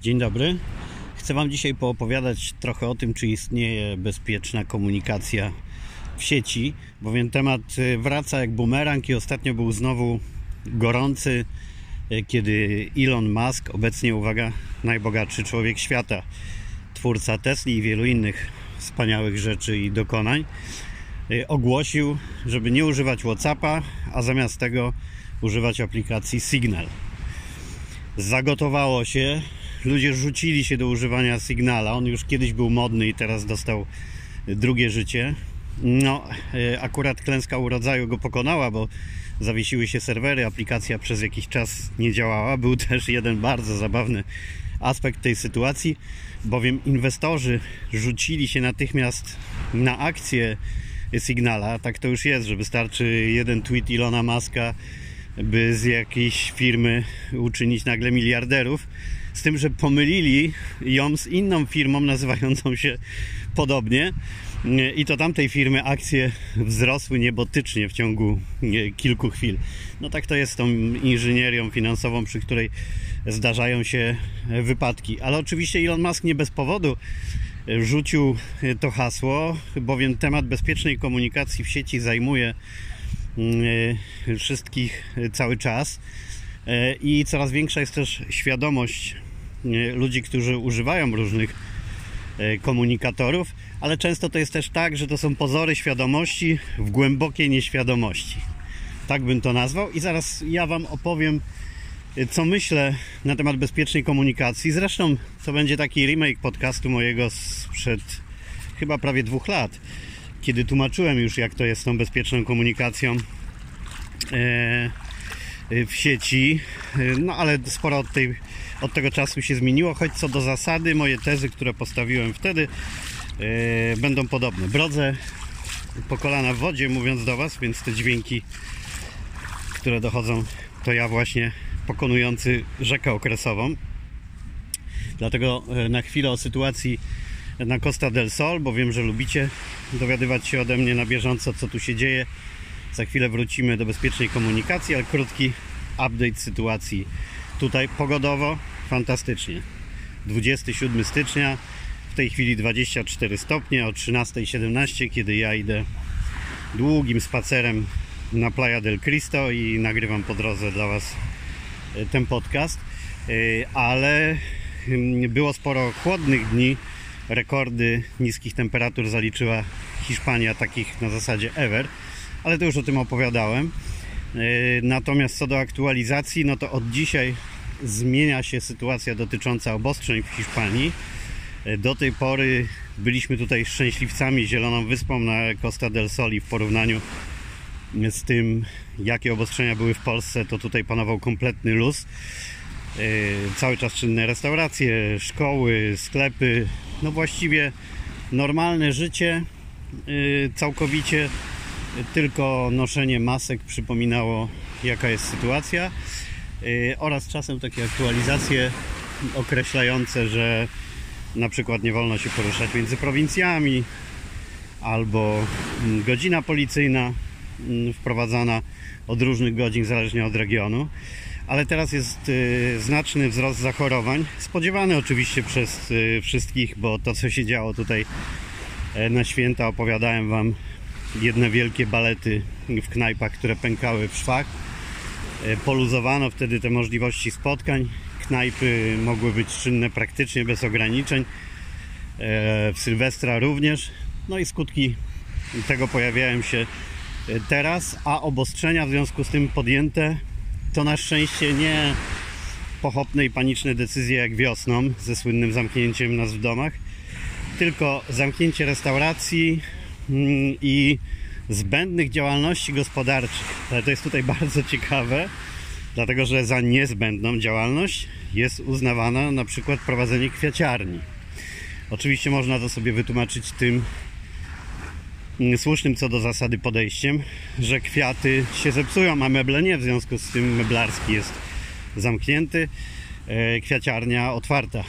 Dzień dobry. Chcę Wam dzisiaj poopowiadać trochę o tym, czy istnieje bezpieczna komunikacja w sieci, bowiem temat y, wraca jak bumerang i ostatnio był znowu gorący, y, kiedy Elon Musk, obecnie uwaga, najbogatszy człowiek świata, twórca Tesli i wielu innych wspaniałych rzeczy i dokonań, y, ogłosił, żeby nie używać WhatsAppa, a zamiast tego używać aplikacji Signal. Zagotowało się, ludzie rzucili się do używania Signala. On już kiedyś był modny i teraz dostał drugie życie. No, e, akurat klęska urodzaju go pokonała, bo zawiesiły się serwery, aplikacja przez jakiś czas nie działała. Był też jeden bardzo zabawny aspekt tej sytuacji, bowiem inwestorzy rzucili się natychmiast na akcję Signala. Tak to już jest, że wystarczy jeden tweet Ilona Maska, by z jakiejś firmy uczynić nagle miliarderów. Z tym, że pomylili ją z inną firmą nazywającą się podobnie. I to tamtej firmy akcje wzrosły niebotycznie w ciągu kilku chwil. No tak to jest z tą inżynierią finansową, przy której zdarzają się wypadki. Ale oczywiście Elon Musk nie bez powodu rzucił to hasło, bowiem temat bezpiecznej komunikacji w sieci zajmuje mm, wszystkich cały czas i coraz większa jest też świadomość ludzi, którzy używają różnych e, komunikatorów, ale często to jest też tak, że to są pozory świadomości w głębokiej nieświadomości. Tak bym to nazwał i zaraz ja Wam opowiem, e, co myślę na temat bezpiecznej komunikacji. Zresztą to będzie taki remake podcastu mojego sprzed chyba prawie dwóch lat, kiedy tłumaczyłem już, jak to jest z tą bezpieczną komunikacją e, w sieci. No ale sporo od tej od tego czasu się zmieniło, choć co do zasady moje tezy, które postawiłem wtedy yy, będą podobne. Brodzę po kolana w wodzie mówiąc do Was, więc te dźwięki, które dochodzą, to ja właśnie pokonujący rzekę okresową. Dlatego na chwilę o sytuacji na Costa del Sol, bo wiem, że lubicie dowiadywać się ode mnie na bieżąco, co tu się dzieje. Za chwilę wrócimy do bezpiecznej komunikacji, ale krótki update sytuacji tutaj pogodowo fantastycznie. 27 stycznia, w tej chwili 24 stopnie, o 13.17, kiedy ja idę długim spacerem na Playa del Cristo i nagrywam po drodze dla Was e, ten podcast. E, ale mm, było sporo chłodnych dni. Rekordy niskich temperatur zaliczyła Hiszpania, takich na zasadzie ever, ale to już o tym opowiadałem. E, natomiast co do aktualizacji, no to od dzisiaj zmienia się sytuacja dotycząca obostrzeń w Hiszpanii. E, do tej pory byliśmy tutaj szczęśliwcami Zieloną Wyspą na Costa del Soli w porównaniu z tym, jakie obostrzenia były w Polsce, to tutaj panował kompletny luz. E, cały czas czynne restauracje, szkoły, sklepy, no właściwie normalne życie całkowicie tylko noszenie masek przypominało jaka jest sytuacja y, oraz czasem takie aktualizacje określające, że na przykład nie wolno się poruszać między prowincjami albo mm, godzina policyjna mm, wprowadzana od różnych godzin zależnie od regionu. Ale teraz jest y, znaczny wzrost zachorowań spodziewany oczywiście przez y, wszystkich, bo to co się działo tutaj e, na święta opowiadałem Wam jedne wielkie balety w knajpach, które pękały w szwach. E, poluzowano wtedy te możliwości spotkań. Knajpy mogły być czynne praktycznie bez ograniczeń. E, w Sylwestra również. No i skutki tego pojawiają się e, teraz, a obostrzenia w związku z tym podjęte to na szczęście nie pochopne i paniczne decyzje jak wiosną ze słynnym zamknięciem nas w domach, tylko zamknięcie restauracji, i zbędnych działalności gospodarczych. Ale to jest tutaj bardzo ciekawe, dlatego że za niezbędną działalność jest uznawana na przykład prowadzenie kwiaciarni. Oczywiście można to sobie wytłumaczyć tym mm, słusznym co do zasady podejściem, że kwiaty się zepsują, a meble nie, w związku z tym meblarski jest zamknięty, e, kwiaciarnia otwarta.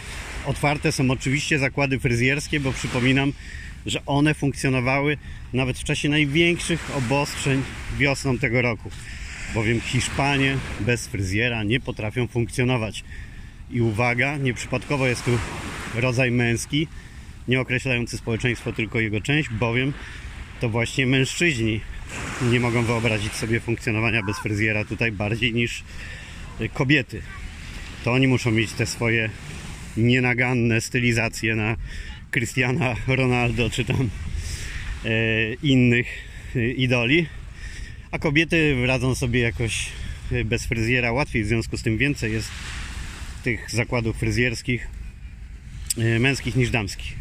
Otwarte są oczywiście zakłady fryzjerskie, bo przypominam, że one funkcjonowały nawet w czasie największych obostrzeń wiosną tego roku. Bowiem Hiszpanie bez fryzjera nie potrafią funkcjonować. I uwaga, nieprzypadkowo jest tu rodzaj męski, nie określający społeczeństwo, tylko jego część, bowiem to właśnie mężczyźni nie mogą wyobrazić sobie funkcjonowania bez fryzjera tutaj bardziej niż kobiety. To oni muszą mieć te swoje nienaganne stylizacje na Cristiana Ronaldo czy tam e, innych e, idoli, a kobiety radzą sobie jakoś e, bez fryzjera. Łatwiej, w związku z tym więcej jest tych zakładów fryzjerskich e, męskich niż damskich.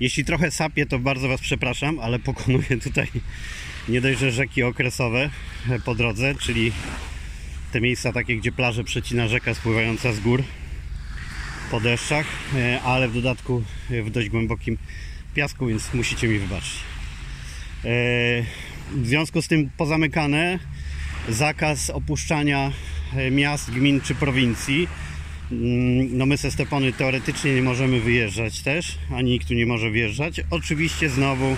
Jeśli trochę sapię, to bardzo Was przepraszam, ale pokonuję tutaj nie dość, że rzeki okresowe e, po drodze, czyli te miejsca takie, gdzie plaże przecina rzeka spływająca z gór po deszczach, e, ale w dodatku e, w dość głębokim piasku, więc musicie mi wybaczyć. W związku z tym pozamykane zakaz opuszczania miast, gmin czy prowincji. Mm, No my ze Stepony teoretycznie nie możemy wyjeżdżać też, ani nikt tu nie może wjeżdżać. Oczywiście znowu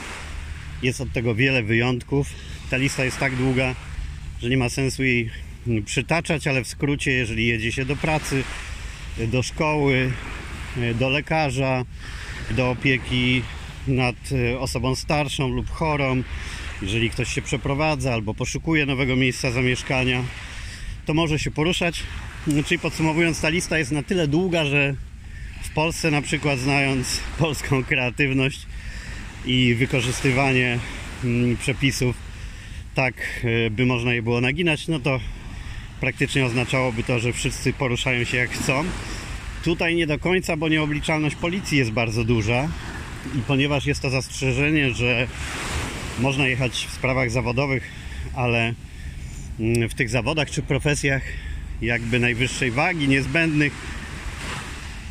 jest od tego wiele wyjątków. Ta lista jest tak długa, że nie ma sensu jej przytaczać, ale w skrócie, jeżeli jedzie się do pracy, do szkoły, do lekarza, do opieki nad osobą starszą lub chorą, jeżeli ktoś się przeprowadza albo poszukuje nowego miejsca zamieszkania, to może się poruszać. Czyli podsumowując, ta lista jest na tyle długa, że w Polsce na przykład znając polską kreatywność i wykorzystywanie mm, przepisów tak, e, by można je było naginać, no to praktycznie oznaczałoby to, że wszyscy poruszają się jak chcą. Tutaj nie do końca, bo nieobliczalność policji jest bardzo duża i ponieważ jest to zastrzeżenie, że można jechać w sprawach zawodowych, ale mm, w tych zawodach czy profesjach jakby najwyższej wagi, niezbędnych,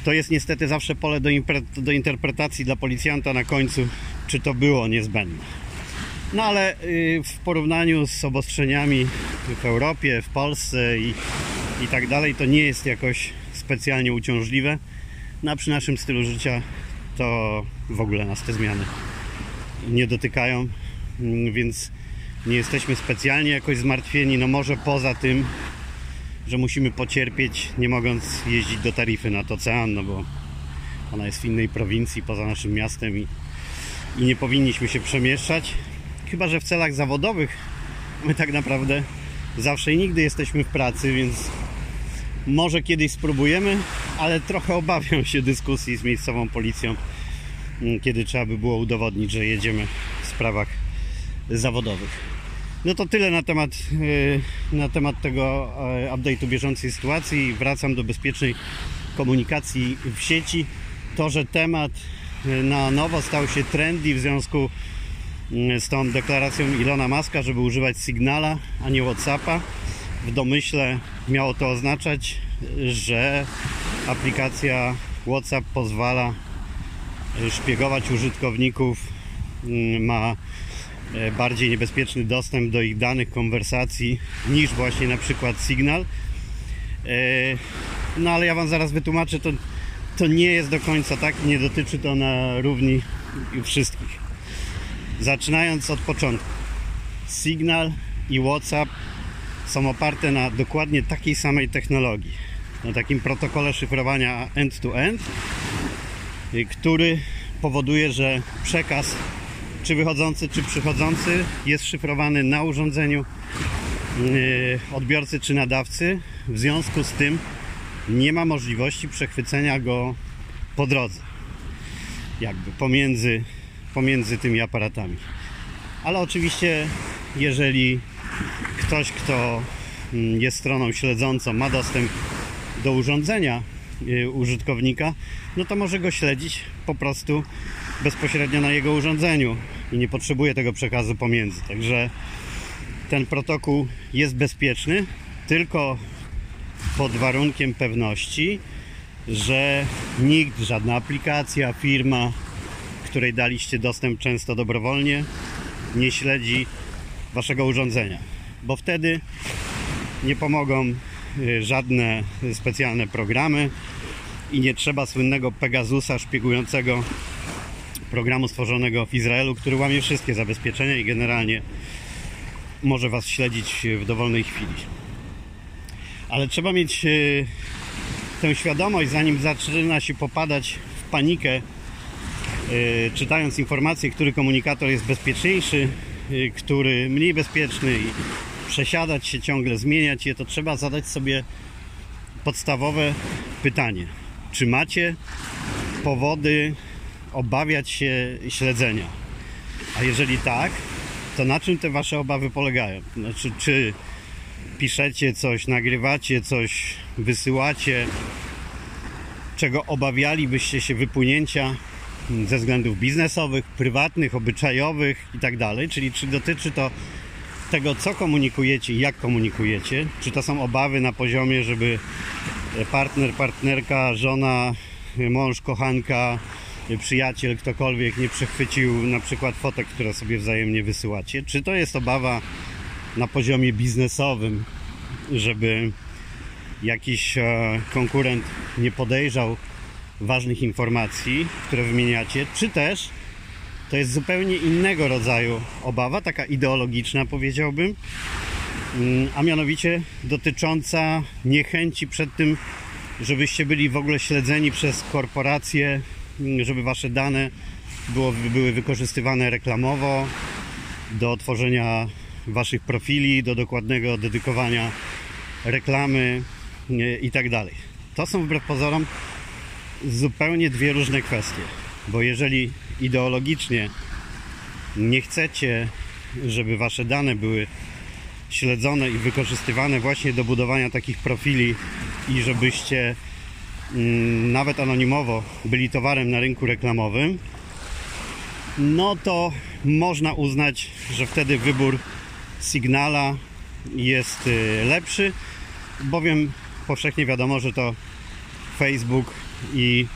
to jest niestety zawsze pole do, do interpretacji dla policjanta na końcu, czy to było niezbędne. No ale y, w porównaniu z obostrzeniami w Europie, w Polsce i, i tak dalej, to nie jest jakoś specjalnie uciążliwe. No a przy naszym stylu życia to w ogóle nas te zmiany nie dotykają, mm, więc nie jesteśmy specjalnie jakoś zmartwieni. No może poza tym, że musimy pocierpieć, nie mogąc jeździć do Tarify nad ocean, no bo ona jest w innej prowincji poza naszym miastem i, i nie powinniśmy się przemieszczać. Chyba, że w celach zawodowych my tak naprawdę zawsze i nigdy jesteśmy w pracy, więc może kiedyś spróbujemy, ale trochę obawiam się dyskusji z miejscową policją, kiedy trzeba by było udowodnić, że jedziemy w sprawach zawodowych. No to tyle na temat, e, na temat tego e, update'u bieżącej sytuacji. Wracam do bezpiecznej komunikacji w sieci. To, że temat e, na nowo stał się trendy w związku z tą deklaracją Ilona Maska, żeby używać Signala, a nie Whatsappa. W domyśle miało to oznaczać, że aplikacja WhatsApp pozwala szpiegować użytkowników, ma E, bardziej niebezpieczny dostęp do ich danych, konwersacji niż właśnie na przykład Signal. E, no ale ja Wam zaraz wytłumaczę, to, to nie jest do końca tak nie dotyczy to na równi wszystkich. Zaczynając od początku. Signal i WhatsApp są oparte na dokładnie takiej samej technologii. Na takim protokole szyfrowania end-to-end, -end, który powoduje, że przekaz czy wychodzący, czy przychodzący jest szyfrowany na urządzeniu yy, odbiorcy czy nadawcy. W związku z tym nie ma możliwości przechwycenia go po drodze, jakby pomiędzy, pomiędzy tymi aparatami. Ale oczywiście, jeżeli ktoś, kto mm, jest stroną śledzącą, ma dostęp do urządzenia yy, użytkownika, no to może go śledzić po prostu bezpośrednio na jego urządzeniu i nie potrzebuje tego przekazu pomiędzy. Także ten protokół jest bezpieczny tylko pod warunkiem pewności, że nikt, żadna aplikacja, firma, której daliście dostęp często dobrowolnie, nie śledzi waszego urządzenia, bo wtedy nie pomogą y, żadne specjalne programy i nie trzeba słynnego Pegasusa szpiegującego programu stworzonego w Izraelu, który łamie wszystkie zabezpieczenia i generalnie może Was śledzić w dowolnej chwili. Ale trzeba mieć e, tę świadomość, zanim zaczyna się popadać w panikę, czytając informacje, który komunikator jest bezpieczniejszy, yy, który mniej bezpieczny i przesiadać się ciągle, zmieniać je, to trzeba zadać sobie podstawowe pytanie. Czy macie powody obawiać się śledzenia? A jeżeli tak, to na czym te wasze obawy polegają? Znaczy, czy piszecie coś, nagrywacie coś, wysyłacie, czego obawialibyście się wypłynięcia ze względów biznesowych, prywatnych, obyczajowych i tak czyli czy dotyczy to tego, co komunikujecie i jak komunikujecie, czy to są obawy na poziomie, żeby partner, partnerka, żona, mąż, kochanka, przyjaciel, ktokolwiek nie przechwycił na przykład fotek, które sobie wzajemnie wysyłacie, czy to jest obawa na poziomie biznesowym, żeby jakiś e, konkurent nie podejrzał ważnych informacji, które wymieniacie, czy też to jest zupełnie innego rodzaju obawa, taka ideologiczna powiedziałbym, mm, a mianowicie dotycząca niechęci przed tym, żebyście byli w ogóle śledzeni przez korporacje, mm, żeby wasze dane było, były wykorzystywane reklamowo do tworzenia waszych profili, do dokładnego dedykowania reklamy i tak. To są wbrew pozorom zupełnie dwie różne kwestie, bo jeżeli ideologicznie nie chcecie, żeby wasze dane były śledzone i wykorzystywane właśnie do budowania takich profili i żebyście mm, nawet anonimowo byli towarem na rynku reklamowym, no to można uznać, że wtedy wybór Signala jest y, lepszy, bowiem powszechnie wiadomo, że to Facebook i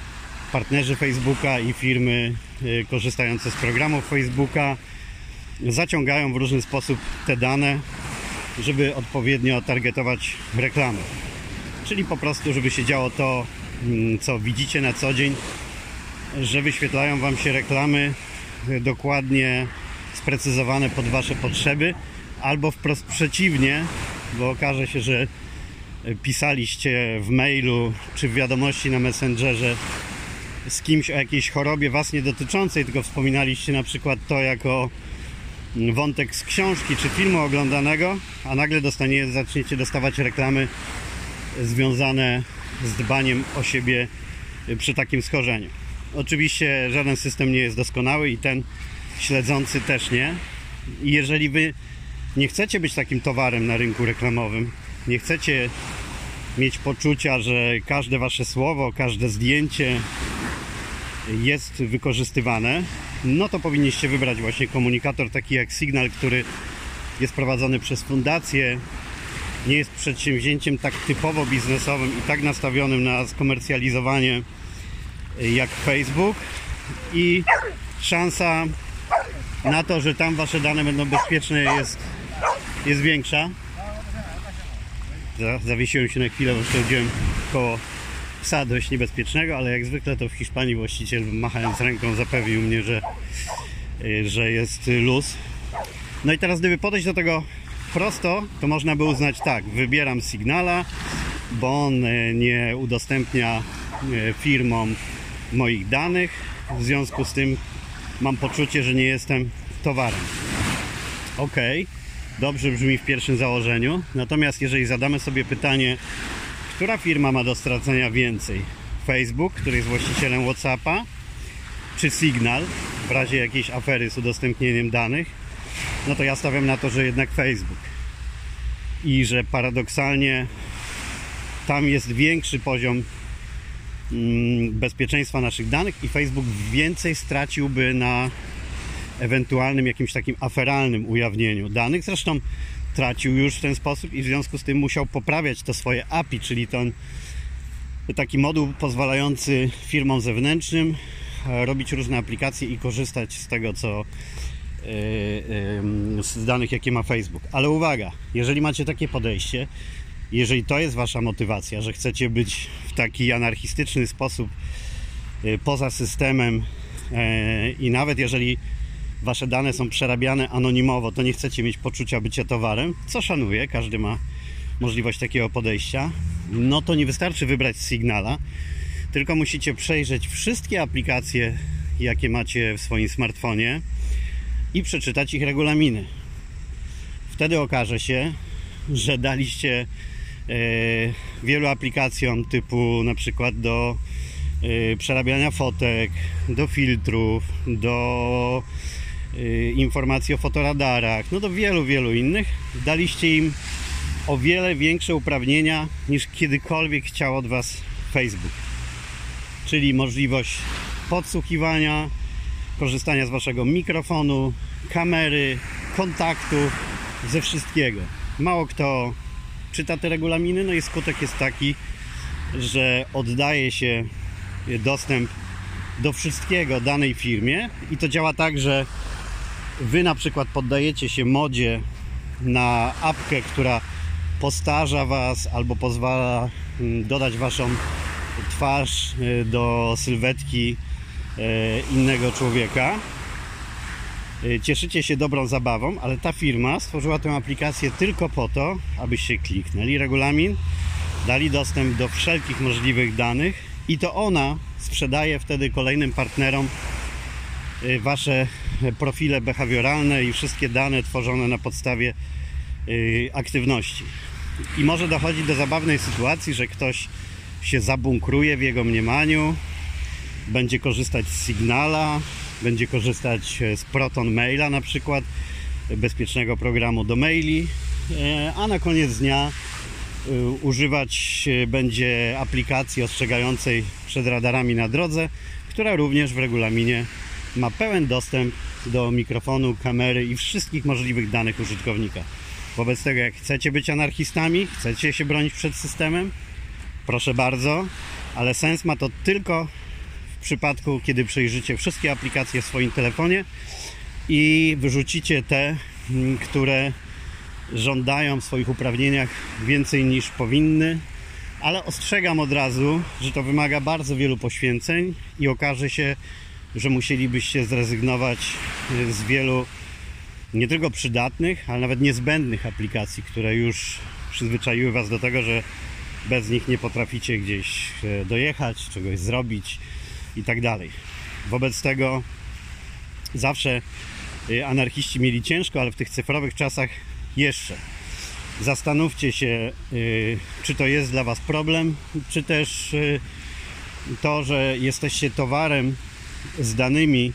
partnerzy Facebooka i firmy y, korzystające z programów Facebooka zaciągają w różny sposób te dane, żeby odpowiednio targetować reklamy. Czyli po prostu, żeby się działo to, mm, co widzicie na co dzień, że wyświetlają Wam się reklamy y, dokładnie sprecyzowane pod Wasze potrzeby, albo wprost przeciwnie, bo okaże się, że pisaliście w mailu czy w wiadomości na Messengerze z kimś o jakiejś chorobie Was nie dotyczącej, tylko wspominaliście na przykład to jako wątek z książki czy filmu oglądanego, a nagle dostanie, zaczniecie dostawać reklamy związane z dbaniem o siebie przy takim schorzeniu. Oczywiście żaden system nie jest doskonały i ten śledzący też nie. I jeżeli Wy nie chcecie być takim towarem na rynku reklamowym, nie chcecie mieć poczucia, że każde wasze słowo, każde zdjęcie jest wykorzystywane, no to powinniście wybrać właśnie komunikator taki jak Signal, który jest prowadzony przez fundację, nie jest przedsięwzięciem tak typowo biznesowym i tak nastawionym na skomercjalizowanie jak Facebook i szansa na to, że tam wasze dane będą bezpieczne jest jest większa. Zawiesiłem się na chwilę, bo przechodziłem koło psa dość niebezpiecznego, ale jak zwykle to w Hiszpanii właściciel machając ręką zapewnił mnie, że, y, że jest luz. No i teraz gdyby podejść do tego prosto, to można by uznać tak, wybieram Signala, bo on y, nie udostępnia y, firmom moich danych, w związku z tym mam poczucie, że nie jestem towarem. Ok, dobrze brzmi w pierwszym założeniu. Natomiast jeżeli zadamy sobie pytanie, która firma ma do stracenia więcej? Facebook, który jest właścicielem WhatsAppa, czy Signal w razie jakiejś afery z udostępnieniem danych? No to ja stawiam na to, że jednak Facebook. I że paradoksalnie tam jest większy poziom mm, bezpieczeństwa naszych danych i Facebook więcej straciłby na ewentualnym jakimś takim aferalnym ujawnieniu danych. Zresztą tracił już w ten sposób i w związku z tym musiał poprawiać to swoje API, czyli ten taki moduł pozwalający firmom zewnętrznym e, robić różne aplikacje i korzystać z tego, co e, e, z danych, jakie ma Facebook. Ale uwaga, jeżeli macie takie podejście, jeżeli to jest wasza motywacja, że chcecie być w taki anarchistyczny sposób poza systemem i nawet jeżeli wasze dane są przerabiane anonimowo, to nie chcecie mieć poczucia bycia towarem, co szanuję, każdy ma możliwość takiego podejścia, no to nie wystarczy wybrać Signala, tylko musicie przejrzeć wszystkie aplikacje, jakie macie w swoim smartfonie i przeczytać ich regulaminy. Wtedy okaże się, że daliście e, wielu aplikacjom typu na przykład do e, przerabiania fotek, do filtrów, do informacji o fotoradarach, no do wielu, wielu innych. Daliście im o wiele większe uprawnienia niż kiedykolwiek chciał od Was Facebook. Czyli możliwość podsłuchiwania, korzystania z Waszego mikrofonu, kamery, kontaktu, ze wszystkiego. Mało kto czyta te regulaminy, no i skutek jest taki, że oddaje się dostęp do wszystkiego danej firmie i to działa tak, że Wy na przykład poddajecie się modzie na apkę, która postarza Was albo pozwala mm, dodać Waszą twarz y, do sylwetki y, innego człowieka. Y, cieszycie się dobrą zabawą, ale ta firma stworzyła tę aplikację tylko po to, abyście kliknęli regulamin, dali dostęp do wszelkich możliwych danych i to ona sprzedaje wtedy kolejnym partnerom wasze profile behawioralne i wszystkie dane tworzone na podstawie aktywności. I może dochodzić do zabawnej sytuacji, że ktoś się zabunkruje w jego mniemaniu, będzie korzystać z Signala, będzie korzystać e, z Proton Maila na przykład, bezpiecznego programu do maili, e, a na koniec dnia e, używać będzie aplikacji ostrzegającej przed radarami na drodze, która również w regulaminie ma pełen dostęp do mikrofonu, kamery i wszystkich możliwych danych użytkownika. Wobec tego, jak chcecie być anarchistami, chcecie się bronić przed systemem, proszę bardzo, ale sens ma to tylko w przypadku, kiedy przejrzycie wszystkie aplikacje w swoim telefonie i wyrzucicie te, mm, które żądają w swoich uprawnieniach więcej niż powinny, ale ostrzegam od razu, że to wymaga bardzo wielu poświęceń i okaże się, że musielibyście zrezygnować y, z wielu nie tylko przydatnych, ale nawet niezbędnych aplikacji, które już przyzwyczaiły Was do tego, że bez nich nie potraficie gdzieś e, dojechać, czegoś zrobić i tak dalej. Wobec tego zawsze e, anarchiści mieli ciężko, ale w tych cyfrowych czasach jeszcze. Zastanówcie się, czy to jest dla Was problem, czy też to, że jesteście towarem z danymi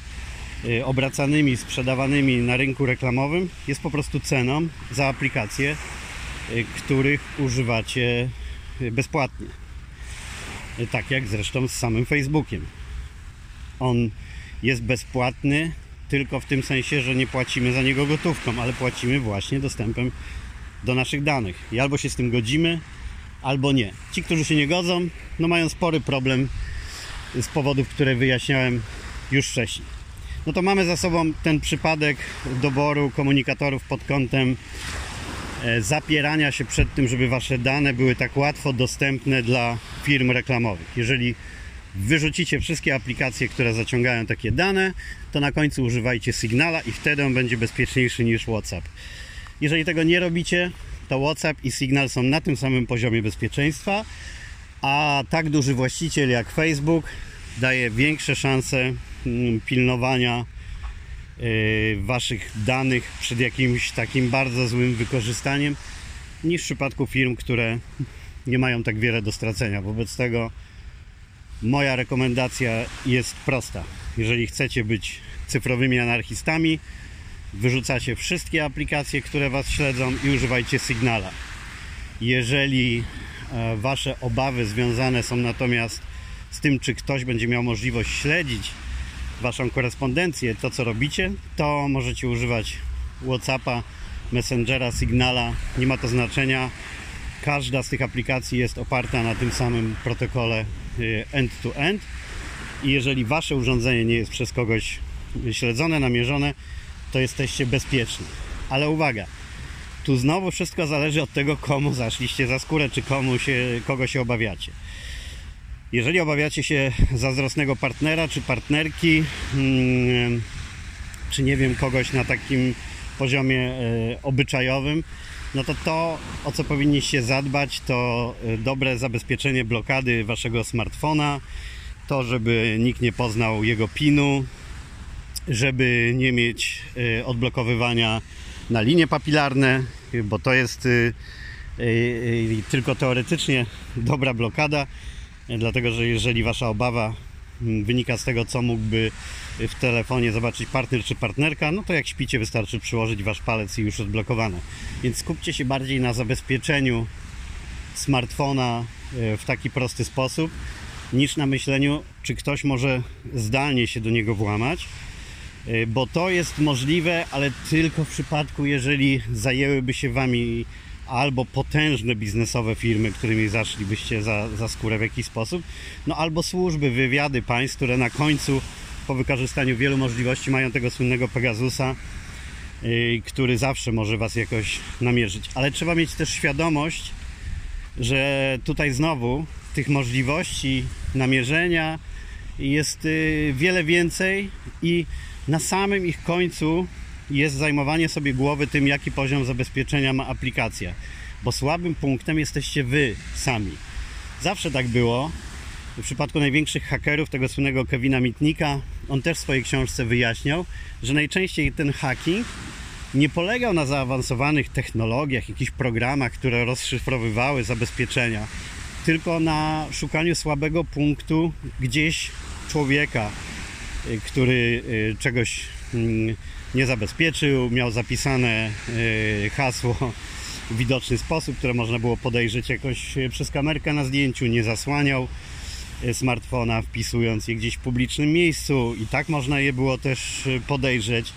obracanymi, sprzedawanymi na rynku reklamowym, jest po prostu ceną za aplikacje, których używacie bezpłatnie. Tak jak zresztą z samym Facebookiem. On jest bezpłatny tylko w tym sensie, że nie płacimy za niego gotówką, ale płacimy właśnie dostępem do naszych danych. I albo się z tym godzimy, albo nie. Ci, którzy się nie godzą, no mają spory problem z powodów, które wyjaśniałem już wcześniej. No to mamy za sobą ten przypadek doboru komunikatorów pod kątem E, zapierania się przed tym, żeby wasze dane były tak łatwo dostępne dla firm reklamowych. Jeżeli wyrzucicie wszystkie aplikacje, które zaciągają takie dane, to na końcu używajcie Signala i wtedy on będzie bezpieczniejszy niż WhatsApp. Jeżeli tego nie robicie, to WhatsApp i Signal są na tym samym poziomie bezpieczeństwa, a tak duży właściciel jak Facebook daje większe szanse pilnowania Y, waszych danych przed jakimś takim bardzo złym wykorzystaniem niż w przypadku firm, które nie mają tak wiele do stracenia. Wobec tego moja rekomendacja jest prosta. Jeżeli chcecie być cyfrowymi anarchistami, wyrzucacie wszystkie aplikacje, które was śledzą i używajcie Signala. Jeżeli e, wasze obawy związane są natomiast z tym, czy ktoś będzie miał możliwość śledzić Waszą korespondencję, to co robicie, to możecie używać Whatsappa, Messengera, Signala, nie ma to znaczenia. Każda z tych aplikacji jest oparta na tym samym protokole y, end-to-end i jeżeli Wasze urządzenie nie jest przez kogoś śledzone, namierzone, to jesteście bezpieczni. Ale uwaga, tu znowu wszystko zależy od tego, komu zaszliście za skórę, czy komu się, kogo się obawiacie. Jeżeli obawiacie się zazdrosnego partnera czy partnerki, mm, czy nie wiem, kogoś na takim poziomie e, obyczajowym, no to to, o co powinniście zadbać, to y, dobre zabezpieczenie blokady waszego smartfona, to, żeby nikt nie poznał jego pinu, żeby nie mieć y, odblokowywania na linie papilarne, bo to jest tylko teoretycznie dobra blokada, dlatego że jeżeli wasza obawa mm, wynika z tego, co mógłby w telefonie zobaczyć partner czy partnerka, no to jak śpicie wystarczy przyłożyć wasz palec i już odblokowane. Więc skupcie się bardziej na zabezpieczeniu smartfona e, w taki prosty sposób, niż na myśleniu, czy ktoś może zdalnie się do niego włamać, e, bo to jest możliwe, ale tylko w przypadku, jeżeli zajęłyby się wami albo potężne biznesowe firmy, którymi zaszlibyście za, za skórę w jakiś sposób, no albo służby, wywiady państw, które na końcu po wykorzystaniu wielu możliwości mają tego słynnego Pegasusa, y, który zawsze może Was jakoś namierzyć. Ale trzeba mieć też świadomość, że tutaj znowu tych możliwości namierzenia jest y, wiele więcej i na samym ich końcu jest zajmowanie sobie głowy tym, jaki poziom zabezpieczenia ma aplikacja. Bo słabym punktem jesteście Wy sami. Zawsze tak było. W przypadku największych hakerów, tego słynnego Kevina Mitnika, on też w swojej książce wyjaśniał, że najczęściej ten hacking nie polegał na zaawansowanych technologiach, jakichś programach, które rozszyfrowywały zabezpieczenia, tylko na szukaniu słabego punktu gdzieś człowieka, y, który y, czegoś nie zabezpieczył, miał zapisane y, hasło w widoczny sposób, które można było podejrzeć jakoś przez kamerkę na zdjęciu, nie zasłaniał E, smartfona, wpisując je gdzieś w publicznym miejscu i tak można je było też podejrzeć.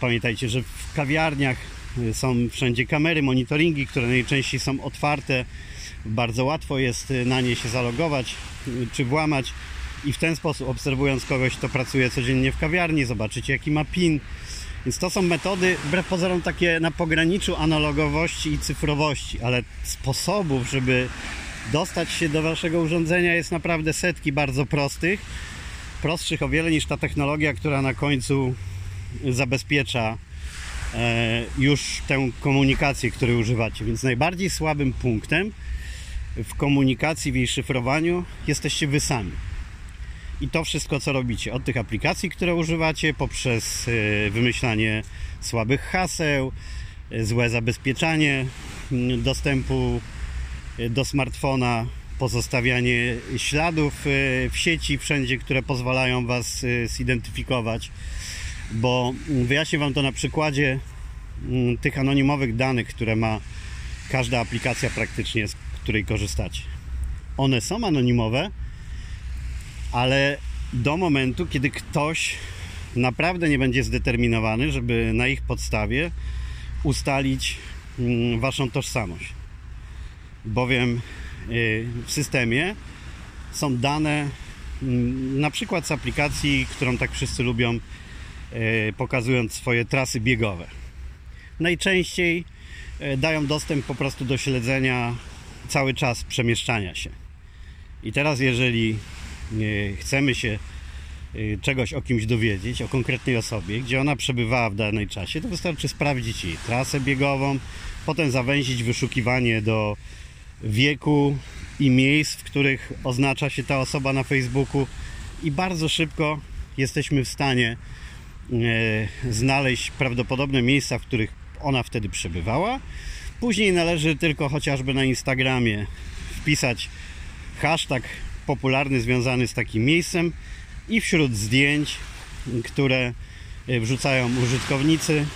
Pamiętajcie, że w kawiarniach są wszędzie kamery, monitoringi, które najczęściej są otwarte. Bardzo łatwo jest na nie się zalogować czy włamać i w ten sposób obserwując kogoś, kto pracuje codziennie w kawiarni, zobaczycie jaki ma PIN. Więc to są metody, wbrew pozorom, takie na pograniczu analogowości i cyfrowości, ale sposobów, żeby dostać się do waszego urządzenia jest naprawdę setki bardzo prostych. Prostszych o wiele niż ta technologia, która na końcu zabezpiecza e, już tę komunikację, której używacie. Więc najbardziej słabym punktem w komunikacji, w jej szyfrowaniu jesteście wy sami. I to wszystko, co robicie, od tych aplikacji, które używacie, poprzez e, wymyślanie słabych haseł, e, złe zabezpieczanie dostępu do smartfona, pozostawianie śladów w sieci wszędzie, które pozwalają Was zidentyfikować, bo wyjaśnię Wam to na przykładzie mm, tych anonimowych danych, które ma każda aplikacja praktycznie, z której korzystacie. One są anonimowe, ale do momentu, kiedy ktoś naprawdę nie będzie zdeterminowany, żeby na ich podstawie ustalić mm, Waszą tożsamość bowiem y, w systemie są dane mm, na przykład z aplikacji, którą tak wszyscy lubią, y, pokazując swoje trasy biegowe. Najczęściej y, dają dostęp po prostu do śledzenia cały czas przemieszczania się. I teraz, jeżeli chcemy się czegoś o kimś dowiedzieć, o konkretnej osobie, gdzie ona przebywała w danej czasie, to wystarczy sprawdzić jej trasę biegową, potem zawęzić wyszukiwanie do wieku i miejsc, w których oznacza się ta osoba na Facebooku i bardzo szybko jesteśmy w stanie e, znaleźć prawdopodobne miejsca, w których ona wtedy przebywała. Później należy tylko chociażby na Instagramie wpisać hashtag popularny związany z takim miejscem i wśród zdjęć, które e, wrzucają użytkownicy,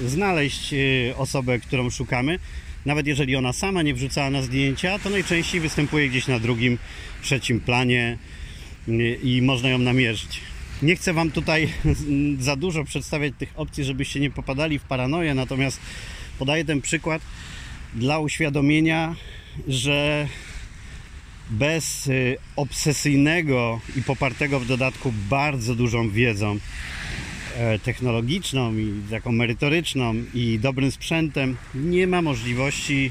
znaleźć e, osobę, którą szukamy nawet jeżeli ona sama nie wrzucała na zdjęcia, to najczęściej występuje gdzieś na drugim, trzecim planie i można ją namierzyć. Nie chcę Wam tutaj za dużo przedstawiać tych opcji, żebyście nie popadali w paranoję, natomiast podaję ten przykład dla uświadomienia, że bez y, obsesyjnego i popartego w dodatku bardzo dużą wiedzą E, technologiczną i taką merytoryczną i dobrym sprzętem nie ma możliwości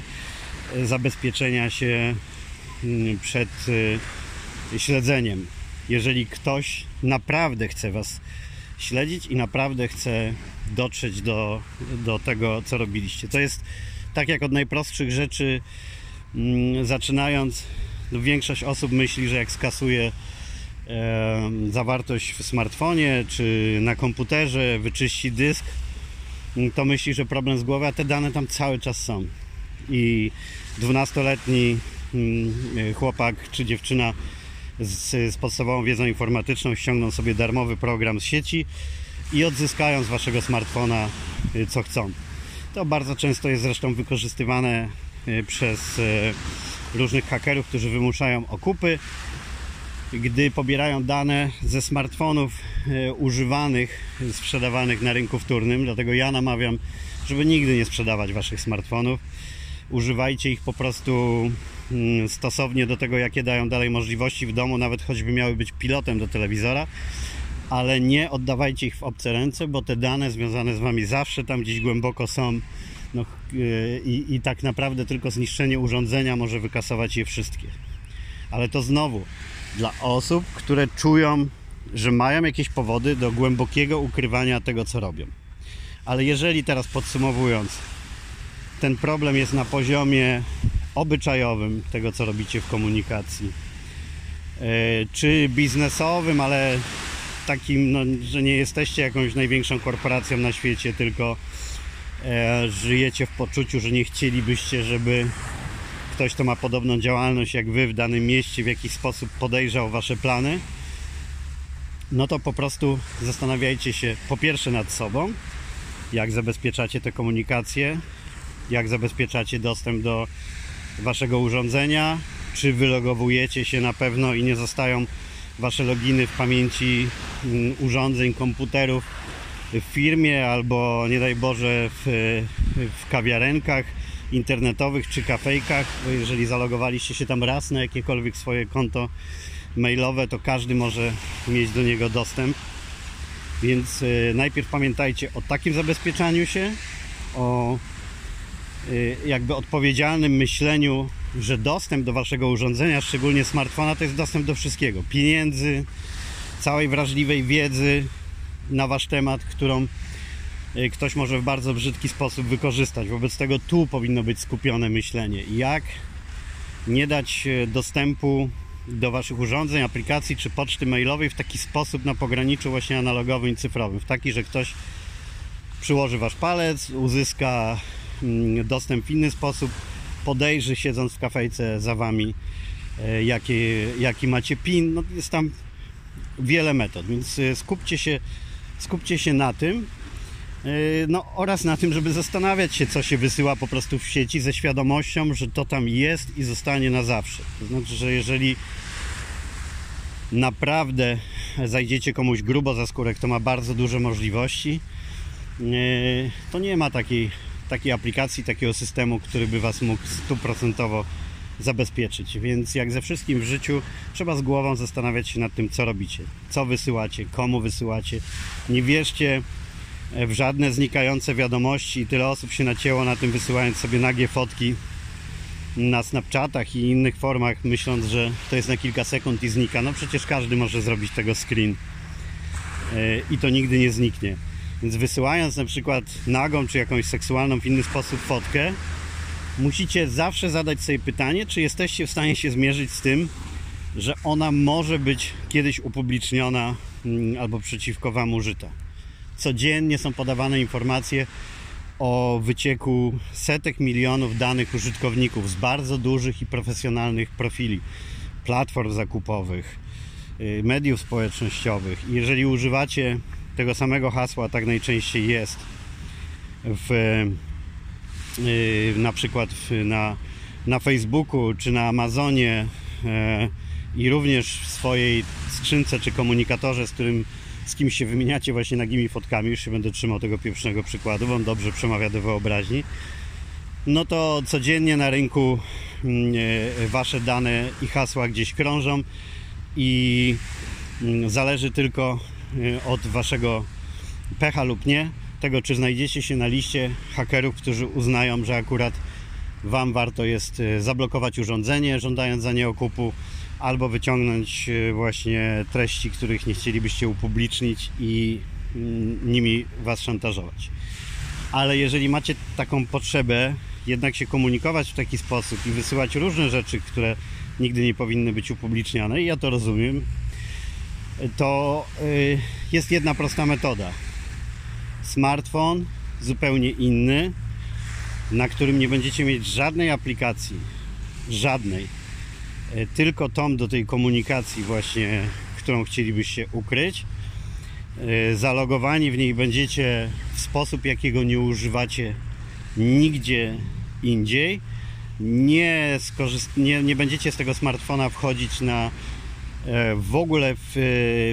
e, zabezpieczenia się mm, przed e, śledzeniem. Jeżeli ktoś naprawdę chce Was śledzić i naprawdę chce dotrzeć do, do tego, co robiliście. To jest tak jak od najprostszych rzeczy mm, zaczynając, większość osób myśli, że jak skasuje e, zawartość w smartfonie czy na komputerze, wyczyści dysk, mm, to myśli, że problem z głowy, a te dane tam cały czas są. I 12-letni mm, chłopak czy dziewczyna z, z podstawową wiedzą informatyczną ściągną sobie darmowy program z sieci i odzyskają z waszego smartfona y, co chcą. To bardzo często jest zresztą wykorzystywane y, przez y, różnych hakerów, którzy wymuszają okupy. Gdy pobierają dane ze smartfonów używanych, sprzedawanych na rynku wtórnym, dlatego ja namawiam, żeby nigdy nie sprzedawać waszych smartfonów. Używajcie ich po prostu mm, stosownie do tego, jakie dają dalej możliwości w domu, nawet choćby miały być pilotem do telewizora ale nie oddawajcie ich w obce ręce, bo te dane związane z Wami zawsze tam gdzieś głęboko są no, yy, i, i tak naprawdę tylko zniszczenie urządzenia może wykasować je wszystkie. Ale to znowu dla osób, które czują, że mają jakieś powody do głębokiego ukrywania tego, co robią. Ale jeżeli teraz podsumowując, ten problem jest na poziomie obyczajowym tego, co robicie w komunikacji, yy, czy biznesowym, ale takim, no, że nie jesteście jakąś największą korporacją na świecie, tylko e, żyjecie w poczuciu, że nie chcielibyście, żeby ktoś, kto ma podobną działalność jak wy w danym mieście, w jakiś sposób podejrzał wasze plany, no to po prostu zastanawiajcie się po pierwsze nad sobą, jak zabezpieczacie te komunikacje, jak zabezpieczacie dostęp do waszego urządzenia, czy wylogowujecie się na pewno i nie zostają wasze loginy w pamięci mm, urządzeń, komputerów w firmie albo nie daj Boże w, w kawiarenkach internetowych czy kafejkach, bo jeżeli zalogowaliście się tam raz na jakiekolwiek swoje konto mailowe, to każdy może mieć do niego dostęp. Więc y, najpierw pamiętajcie o takim zabezpieczaniu się, o y, jakby odpowiedzialnym myśleniu że dostęp do waszego urządzenia, szczególnie smartfona, to jest dostęp do wszystkiego. Pieniędzy, całej wrażliwej wiedzy na wasz temat, którą e, ktoś może w bardzo brzydki sposób wykorzystać. Wobec tego tu powinno być skupione myślenie. Jak nie dać e, dostępu do waszych urządzeń, aplikacji czy poczty mailowej w taki sposób na pograniczu właśnie analogowym i cyfrowym. W taki, że ktoś przyłoży wasz palec, uzyska mm, dostęp w inny sposób, podejrzy siedząc w kafejce za wami, e, jaki, jaki macie pin. No, jest tam wiele metod, więc e, skupcie się, skupcie się na tym. E, no, oraz na tym, żeby zastanawiać się, co się wysyła po prostu w sieci ze świadomością, że to tam jest i zostanie na zawsze. To znaczy, że jeżeli naprawdę zajdziecie komuś grubo za skórę, kto ma bardzo duże możliwości, to nie ma takiej takiej aplikacji, takiego systemu, który by Was mógł stuprocentowo zabezpieczyć. Więc jak ze wszystkim w życiu, trzeba z głową zastanawiać się nad tym, co robicie, co wysyłacie, komu wysyłacie. Nie wierzcie w żadne znikające wiadomości. Tyle osób się nacięło na tym, wysyłając sobie nagie fotki na Snapchatach i innych formach, myśląc, że to jest na kilka sekund i znika. No przecież każdy może zrobić tego screen e, i to nigdy nie zniknie. Więc wysyłając na przykład nagą czy jakąś seksualną w inny sposób fotkę, musicie zawsze zadać sobie pytanie, czy jesteście w stanie się zmierzyć z tym, że ona może być kiedyś upubliczniona mm, albo przeciwko Wam użyta. Codziennie są podawane informacje o wycieku setek milionów danych użytkowników z bardzo dużych i profesjonalnych profili, platform zakupowych, y, mediów społecznościowych. Jeżeli używacie tego samego hasła tak najczęściej jest w, na przykład na, na Facebooku czy na Amazonie e, i również w swojej skrzynce czy komunikatorze, z którym z kimś się wymieniacie właśnie nagimi fotkami, już się będę trzymał tego pierwszego przykładu, bo on dobrze przemawia do wyobraźni, no to codziennie na rynku e, wasze dane i hasła gdzieś krążą i zależy tylko Y, od waszego pecha lub nie, tego czy znajdziecie się na liście hakerów, którzy uznają, że akurat wam warto jest y, zablokować urządzenie, żądając za nie okupu, albo wyciągnąć y, właśnie treści, których nie chcielibyście upublicznić i mm, nimi was szantażować. Ale jeżeli macie taką potrzebę, jednak się komunikować w taki sposób i wysyłać różne rzeczy, które nigdy nie powinny być upubliczniane, i ja to rozumiem, to y, jest jedna prosta metoda. Smartfon zupełnie inny, na którym nie będziecie mieć żadnej aplikacji, żadnej, y, tylko tom do tej komunikacji właśnie, którą chcielibyście ukryć. Y, zalogowani w niej będziecie w sposób, jakiego nie używacie nigdzie indziej. Nie, nie, nie będziecie z tego smartfona wchodzić na E, w ogóle w,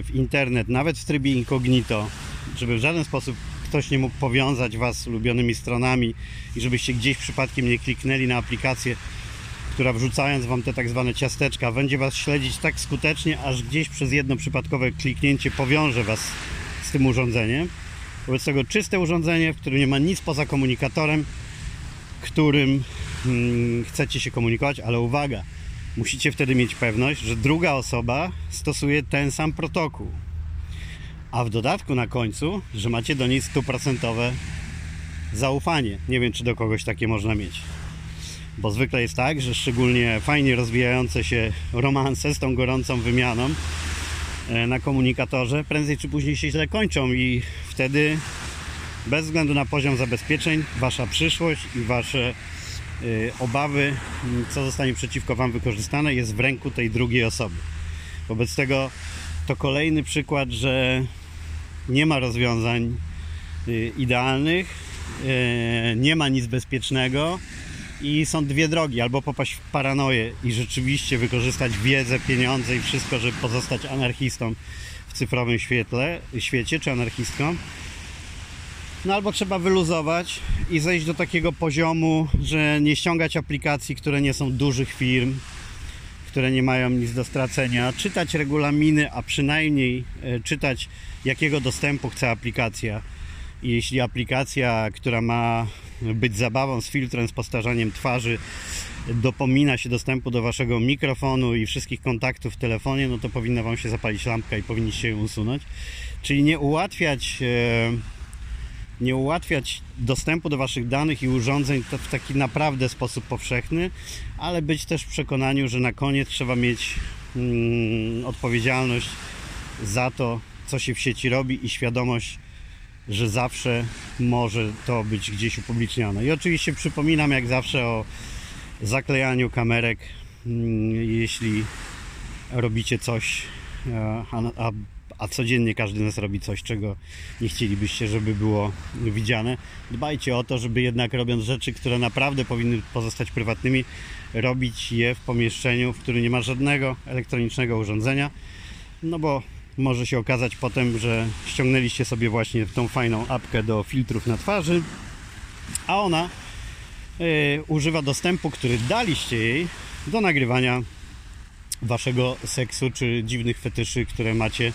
w, internet, nawet w trybie incognito, żeby w żaden sposób ktoś nie mógł powiązać Was z ulubionymi stronami i żebyście gdzieś przypadkiem nie kliknęli na aplikację, która wrzucając Wam te tak zwane ciasteczka, będzie Was śledzić tak skutecznie, aż gdzieś przez jedno przypadkowe kliknięcie powiąże Was z tym urządzeniem. Wobec tego czyste urządzenie, w którym nie ma nic poza komunikatorem, którym hmm, chcecie się komunikować, ale uwaga, musicie wtedy mieć pewność, że druga osoba stosuje ten sam protokół. A w dodatku na końcu, że macie do niej stuprocentowe zaufanie. Nie wiem, czy do kogoś takie można mieć. Bo zwykle jest tak, że szczególnie fajnie rozwijające się romanse z tą gorącą wymianą e, na komunikatorze prędzej czy później się źle kończą i wtedy bez względu na poziom zabezpieczeń wasza przyszłość i wasze Y, obawy, co zostanie przeciwko Wam wykorzystane, jest w ręku tej drugiej osoby. Wobec tego to kolejny przykład, że nie ma rozwiązań y, idealnych, y, nie ma nic bezpiecznego i są dwie drogi: albo popaść w paranoję i rzeczywiście wykorzystać wiedzę, pieniądze i wszystko, żeby pozostać anarchistą w cyfrowym świetle, świecie czy anarchistką. No albo trzeba wyluzować i zejść do takiego poziomu, że nie ściągać aplikacji, które nie są dużych firm, które nie mają nic do stracenia, czytać regulaminy, a przynajmniej e, czytać jakiego dostępu chce aplikacja. I jeśli aplikacja, która ma być zabawą z filtrem, z postarzaniem twarzy, dopomina się dostępu do waszego mikrofonu i wszystkich kontaktów w telefonie, no to powinna wam się zapalić lampka i powinniście ją usunąć. Czyli nie ułatwiać e, nie ułatwiać dostępu do Waszych danych i urządzeń w taki naprawdę sposób powszechny, ale być też w przekonaniu, że na koniec trzeba mieć mm, odpowiedzialność za to, co się w sieci robi i świadomość, że zawsze może to być gdzieś upublicznione. I oczywiście przypominam jak zawsze o zaklejaniu kamerek, mm, jeśli robicie coś, a, a a codziennie każdy z nas robi coś, czego nie chcielibyście, żeby było widziane. Dbajcie o to, żeby jednak robiąc rzeczy, które naprawdę powinny pozostać prywatnymi, robić je w pomieszczeniu, w którym nie ma żadnego elektronicznego urządzenia, no bo może się okazać potem, że ściągnęliście sobie właśnie tą fajną apkę do filtrów na twarzy, a ona yy, używa dostępu, który daliście jej do nagrywania waszego seksu czy dziwnych fetyszy, które macie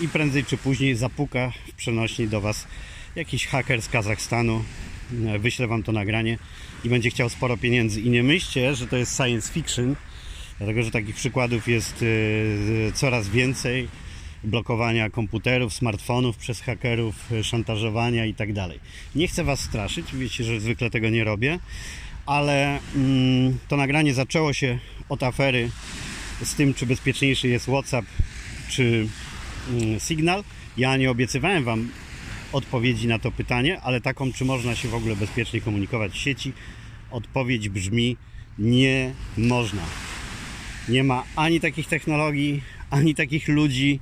i prędzej czy później zapuka w przenośni do Was jakiś haker z Kazachstanu, e, wyśle Wam to nagranie i będzie chciał sporo pieniędzy. I nie myślcie, że to jest science fiction, dlatego że takich przykładów jest e, coraz więcej blokowania komputerów, smartfonów przez hakerów, e, szantażowania i tak. Nie chcę Was straszyć, wiecie, że zwykle tego nie robię, ale mm, to nagranie zaczęło się od afery z tym, czy bezpieczniejszy jest WhatsApp, czy Mm, Signal. Ja nie obiecywałem Wam odpowiedzi na to pytanie, ale taką, czy można się w ogóle bezpiecznie komunikować w sieci, odpowiedź brzmi nie można. Nie ma ani takich technologii, ani takich ludzi,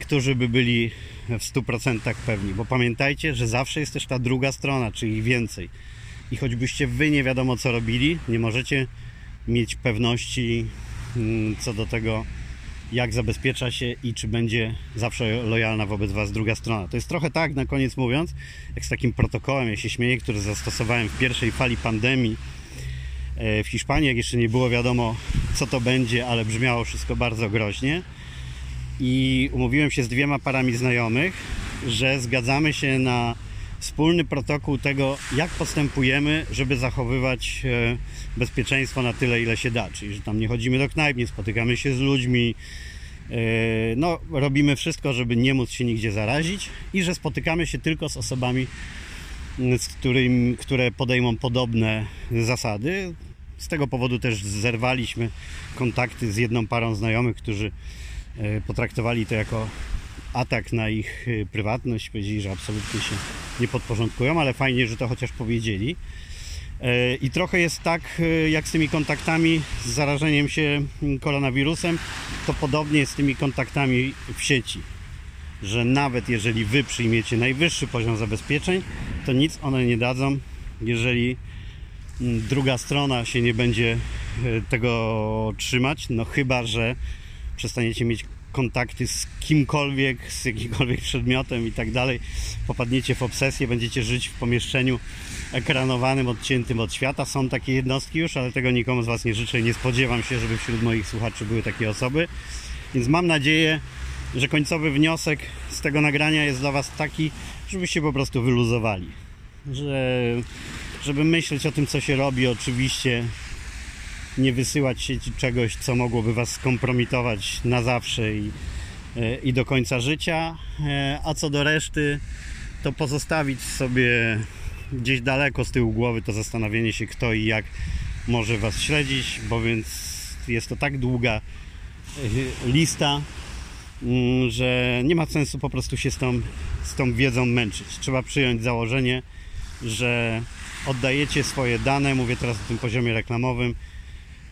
którzy by byli w 100% pewni, bo pamiętajcie, że zawsze jest też ta druga strona, czyli więcej. I choćbyście wy nie wiadomo co robili, nie możecie mieć pewności mm, co do tego, jak zabezpiecza się i czy będzie zawsze lojalna wobec Was druga strona. To jest trochę tak, na koniec mówiąc, jak z takim protokołem, ja się śmieję, który zastosowałem w pierwszej fali pandemii e, w Hiszpanii, jak jeszcze nie było wiadomo, co to będzie, ale brzmiało wszystko bardzo groźnie. I umówiłem się z dwiema parami znajomych, że zgadzamy się na wspólny protokół tego, jak postępujemy, żeby zachowywać e, bezpieczeństwo na tyle, ile się da. Czyli, że tam nie chodzimy do knajp, nie spotykamy się z ludźmi, e, no, robimy wszystko, żeby nie móc się nigdzie zarazić i że spotykamy się tylko z osobami, z którym, które podejmą podobne zasady. Z tego powodu też zerwaliśmy kontakty z jedną parą znajomych, którzy potraktowali to jako atak na ich e, prywatność. Powiedzieli, że absolutnie się nie podporządkują, ale fajnie, że to chociaż powiedzieli. E, I trochę jest tak, jak z tymi kontaktami z zarażeniem się koronawirusem, to podobnie jest z tymi kontaktami w sieci że nawet jeżeli wy przyjmiecie najwyższy poziom zabezpieczeń, to nic one nie dadzą, jeżeli mm, druga strona się nie będzie e, tego trzymać, no chyba, że przestaniecie mieć kontakty z kimkolwiek, z jakimkolwiek przedmiotem i tak dalej, popadniecie w obsesję, będziecie żyć w pomieszczeniu ekranowanym, odciętym od świata. Są takie jednostki już, ale tego nikomu z Was nie życzę i nie spodziewam się, żeby wśród moich słuchaczy były takie osoby. Więc mam nadzieję, że końcowy wniosek z tego nagrania jest dla Was taki, żebyście po prostu wyluzowali. Że, żeby myśleć o tym, co się robi, oczywiście nie wysyłać sieci czegoś, co mogłoby Was skompromitować na zawsze i, i do końca życia. A co do reszty, to pozostawić sobie gdzieś daleko z tyłu głowy to zastanowienie się, kto i jak może Was śledzić, bo więc jest to tak długa lista Mm, że nie ma sensu po prostu się z tą, z tą wiedzą męczyć. Trzeba przyjąć założenie, że oddajecie swoje dane, mówię teraz o tym poziomie reklamowym,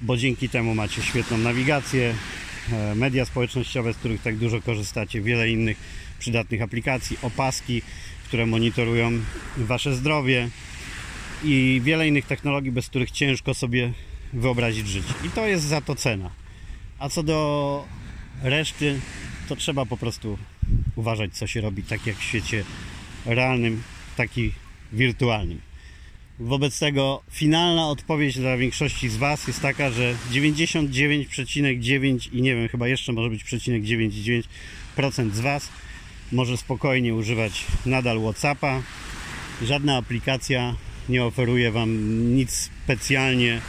bo dzięki temu macie świetną nawigację, e, media społecznościowe, z których tak dużo korzystacie, wiele innych przydatnych aplikacji, opaski, które monitorują wasze zdrowie i wiele innych technologii, bez których ciężko sobie wyobrazić życie. I to jest za to cena. A co do reszty, to trzeba po prostu uważać, co się robi, tak jak w świecie realnym, tak i wirtualnym. Wobec tego finalna odpowiedź dla większości z Was jest taka, że 99,9 i nie wiem, chyba jeszcze może być przecinek 99% z Was może spokojnie używać nadal WhatsAppa. Żadna aplikacja nie oferuje Wam nic specjalnie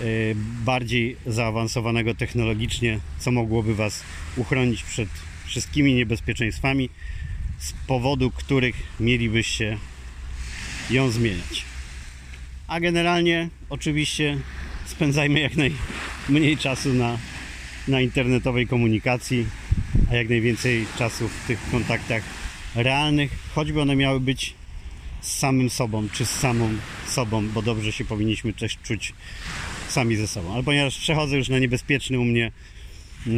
Y, bardziej zaawansowanego technologicznie, co mogłoby Was uchronić przed wszystkimi niebezpieczeństwami, z powodu których mielibyście ją zmieniać. A generalnie, oczywiście, spędzajmy jak najmniej czasu na, na internetowej komunikacji, a jak najwięcej czasu w tych kontaktach realnych, choćby one miały być z samym sobą, czy z samą sobą, bo dobrze się powinniśmy też czuć sami ze sobą. Ale ponieważ przechodzę już na niebezpieczny u mnie e,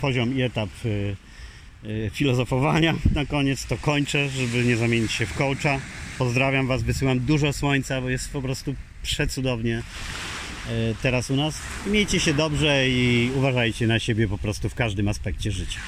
poziom i etap e, filozofowania na koniec, to kończę, żeby nie zamienić się w coacha. Pozdrawiam Was, wysyłam dużo słońca, bo jest po prostu przecudownie teraz u nas. Miejcie się dobrze i uważajcie na siebie po prostu w każdym aspekcie życia.